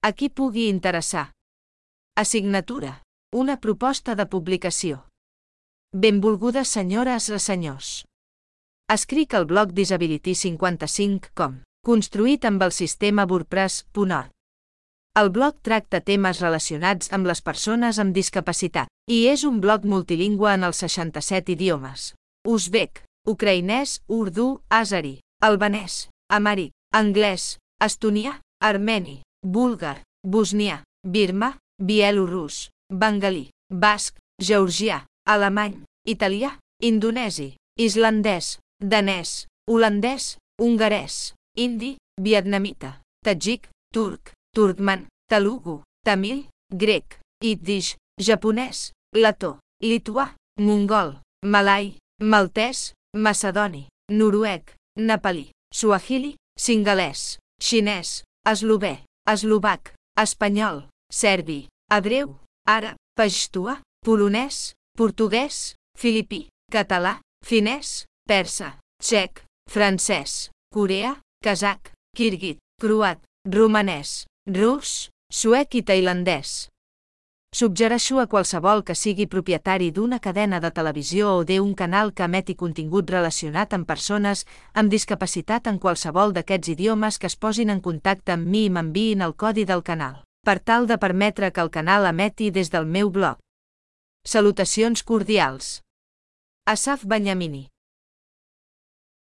A qui pugui interessar. Assignatura. Una proposta de publicació. Benvolgudes senyores i senyors. Escric al blog Disability55.com, construït amb el sistema WordPress.org. El blog tracta temes relacionats amb les persones amb discapacitat i és un blog multilingüe en els 67 idiomes. Uzbek, ucraïnès, urdu, àzeri, albanès, amàric, anglès, estonià, armeni, búlgar, bosnià, birmà, bielorús, bengalí, basc, georgià, alemany, italià, indonesi, islandès, danès, holandès, hongarès, indi, vietnamita, tadjic, turc, turcman, telugu, tamil, grec, yiddish, japonès, letó, lituà, mongol, malai, maltès, macedoni, noruec, nepalí, suahili, singalès, xinès, eslové, eslovac, espanyol, serbi, hebreu, àrab, paixtua, polonès, portuguès, filipí, català, finès, persa, txec, francès, coreà, kazak, kirguit, croat, romanès, rus, suec i tailandès. Suggereixo a qualsevol que sigui propietari d'una cadena de televisió o d'un canal que emeti contingut relacionat amb persones amb discapacitat en qualsevol d'aquests idiomes que es posin en contacte amb mi i m'enviïn el codi del canal, per tal de permetre que el canal emeti des del meu blog. Salutacions cordials. Asaf Banyamini